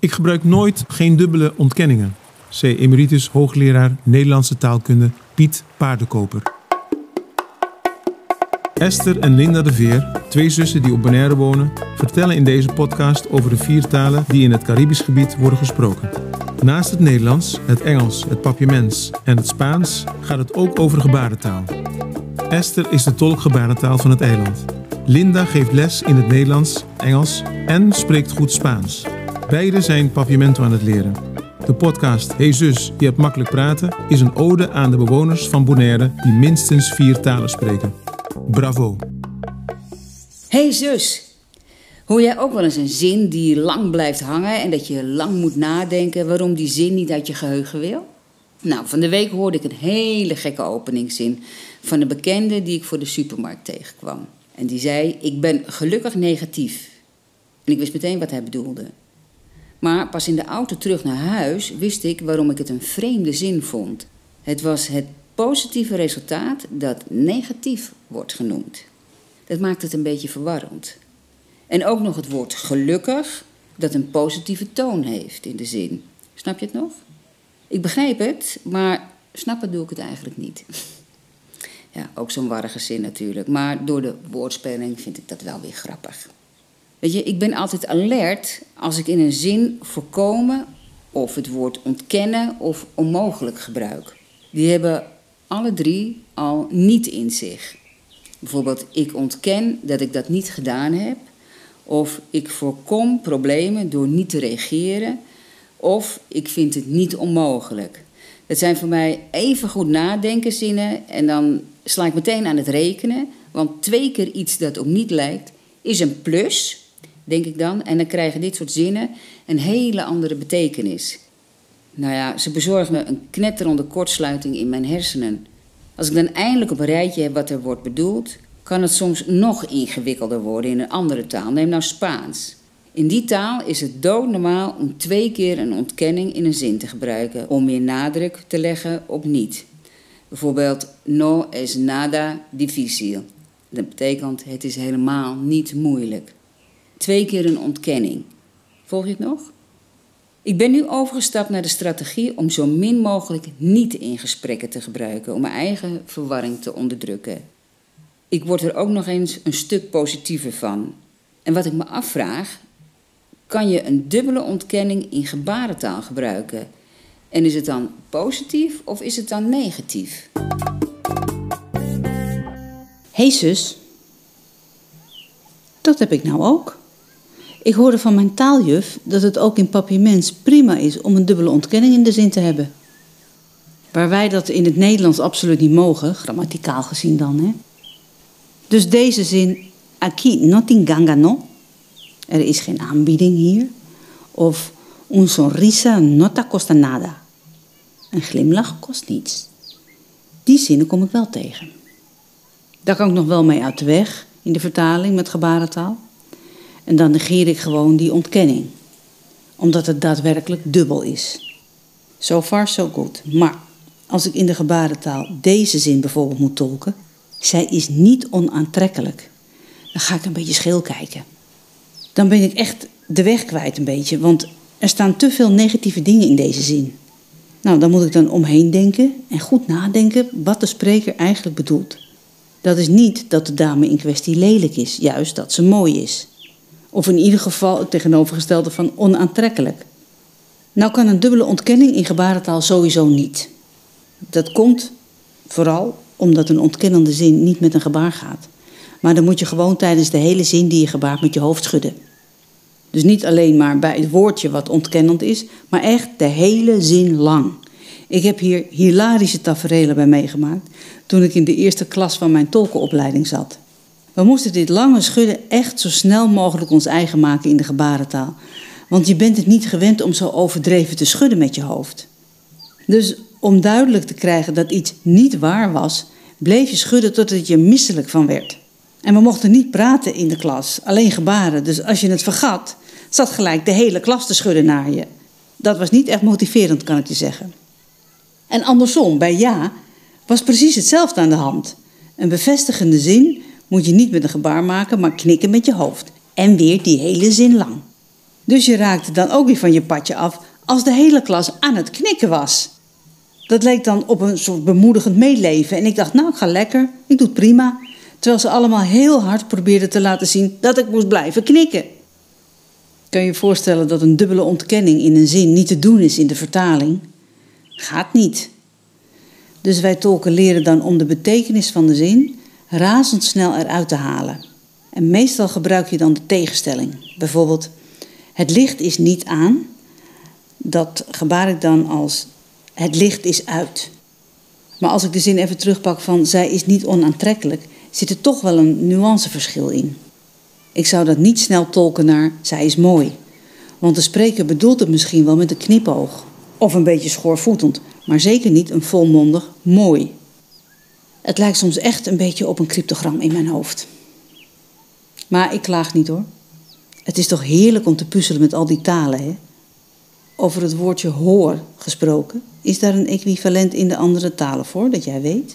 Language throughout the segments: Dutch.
Ik gebruik nooit geen dubbele ontkenningen, zei emeritus hoogleraar Nederlandse taalkunde Piet Paardenkoper. Esther en Linda de Veer, twee zussen die op Bonaire wonen, vertellen in deze podcast over de vier talen die in het Caribisch gebied worden gesproken. Naast het Nederlands, het Engels, het Papiaments en het Spaans gaat het ook over gebarentaal. Esther is de tolk gebarentaal van het eiland. Linda geeft les in het Nederlands, Engels en spreekt goed Spaans. Beide zijn papiamento aan het leren. De podcast Hey zus, je hebt makkelijk praten is een ode aan de bewoners van Bonaire die minstens vier talen spreken. Bravo! Hey zus, hoor jij ook wel eens een zin die lang blijft hangen en dat je lang moet nadenken waarom die zin niet uit je geheugen wil? Nou, van de week hoorde ik een hele gekke openingszin van een bekende die ik voor de supermarkt tegenkwam. En die zei: Ik ben gelukkig negatief. En ik wist meteen wat hij bedoelde. Maar pas in de auto terug naar huis wist ik waarom ik het een vreemde zin vond. Het was het positieve resultaat dat negatief wordt genoemd. Dat maakt het een beetje verwarrend. En ook nog het woord gelukkig, dat een positieve toon heeft in de zin. Snap je het nog? Ik begrijp het, maar snappen doe ik het eigenlijk niet. Ja, ook zo'n warrige zin natuurlijk. Maar door de woordspeling vind ik dat wel weer grappig. Weet je, ik ben altijd alert als ik in een zin voorkomen of het woord ontkennen of onmogelijk gebruik. Die hebben alle drie al niet in zich. Bijvoorbeeld, ik ontken dat ik dat niet gedaan heb. Of ik voorkom problemen door niet te reageren. Of ik vind het niet onmogelijk. Dat zijn voor mij even goed nadenken zinnen en dan sla ik meteen aan het rekenen. Want twee keer iets dat op niet lijkt is een plus, denk ik dan. En dan krijgen dit soort zinnen een hele andere betekenis. Nou ja, ze bezorgen me een knetterende kortsluiting in mijn hersenen. Als ik dan eindelijk op een rijtje heb wat er wordt bedoeld, kan het soms nog ingewikkelder worden in een andere taal. Neem nou Spaans. In die taal is het doodnormaal om twee keer een ontkenning in een zin te gebruiken, om meer nadruk te leggen op niet. Bijvoorbeeld, no es nada difícil. Dat betekent, het is helemaal niet moeilijk. Twee keer een ontkenning. Volg je het nog? Ik ben nu overgestapt naar de strategie om zo min mogelijk niet in gesprekken te gebruiken, om mijn eigen verwarring te onderdrukken. Ik word er ook nog eens een stuk positiever van. En wat ik me afvraag, kan je een dubbele ontkenning in gebarentaal gebruiken? En is het dan positief of is het dan negatief? hey zus, dat heb ik nou ook. Ik hoorde van mijn taaljuf dat het ook in papiaments prima is om een dubbele ontkenning in de zin te hebben. Waar wij dat in het Nederlands absoluut niet mogen, grammaticaal gezien dan. Hè? Dus deze zin, aquí no tinganga no, er is geen aanbieding hier. Of un sonrisa no te costa nada, een glimlach kost niets. Die zinnen kom ik wel tegen. Daar kan ik nog wel mee uit de weg in de vertaling met gebarentaal. En dan negeer ik gewoon die ontkenning, omdat het daadwerkelijk dubbel is. So far, so good. Maar als ik in de gebarentaal deze zin bijvoorbeeld moet tolken, zij is niet onaantrekkelijk, dan ga ik een beetje scheel kijken. Dan ben ik echt de weg kwijt een beetje, want er staan te veel negatieve dingen in deze zin. Nou, dan moet ik dan omheen denken en goed nadenken wat de spreker eigenlijk bedoelt. Dat is niet dat de dame in kwestie lelijk is, juist dat ze mooi is. Of in ieder geval het tegenovergestelde van onaantrekkelijk. Nou kan een dubbele ontkenning in gebarentaal sowieso niet. Dat komt vooral omdat een ontkennende zin niet met een gebaar gaat. Maar dan moet je gewoon tijdens de hele zin die je gebaart met je hoofd schudden. Dus niet alleen maar bij het woordje wat ontkennend is, maar echt de hele zin lang. Ik heb hier hilarische tafereelen bij meegemaakt toen ik in de eerste klas van mijn tolkenopleiding zat. We moesten dit lange schudden echt zo snel mogelijk ons eigen maken in de gebarentaal. Want je bent het niet gewend om zo overdreven te schudden met je hoofd. Dus om duidelijk te krijgen dat iets niet waar was, bleef je schudden totdat je misselijk van werd. En we mochten niet praten in de klas, alleen gebaren. Dus als je het vergat, zat gelijk de hele klas te schudden naar je. Dat was niet echt motiverend, kan ik je zeggen. En andersom, bij ja, was precies hetzelfde aan de hand. Een bevestigende zin moet je niet met een gebaar maken, maar knikken met je hoofd. En weer die hele zin lang. Dus je raakte dan ook weer van je padje af als de hele klas aan het knikken was. Dat leek dan op een soort bemoedigend meeleven. En ik dacht, nou, ik ga lekker, ik doe het prima. Terwijl ze allemaal heel hard probeerden te laten zien dat ik moest blijven knikken. Kan je je voorstellen dat een dubbele ontkenning in een zin niet te doen is in de vertaling? Gaat niet. Dus wij tolken leren dan om de betekenis van de zin razendsnel eruit te halen. En meestal gebruik je dan de tegenstelling. Bijvoorbeeld, het licht is niet aan. Dat gebaar ik dan als het licht is uit. Maar als ik de zin even terugpak van zij is niet onaantrekkelijk, zit er toch wel een nuanceverschil in. Ik zou dat niet snel tolken naar zij is mooi. Want de spreker bedoelt het misschien wel met een knipoog. Of een beetje schoorvoetend, maar zeker niet een volmondig mooi. Het lijkt soms echt een beetje op een cryptogram in mijn hoofd. Maar ik klaag niet hoor. Het is toch heerlijk om te puzzelen met al die talen, hè? Over het woordje hoor gesproken. Is daar een equivalent in de andere talen voor, dat jij weet?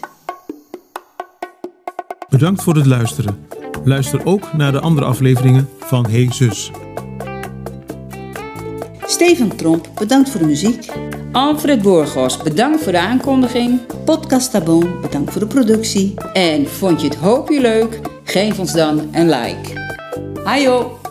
Bedankt voor het luisteren. Luister ook naar de andere afleveringen van Hey Zus. Stefan Tromp, bedankt voor de muziek. Alfred Borgos, bedankt voor de aankondiging. Podcast Tabon, bedankt voor de productie. En vond je het hoopje leuk? Geef ons dan een like. Hajo!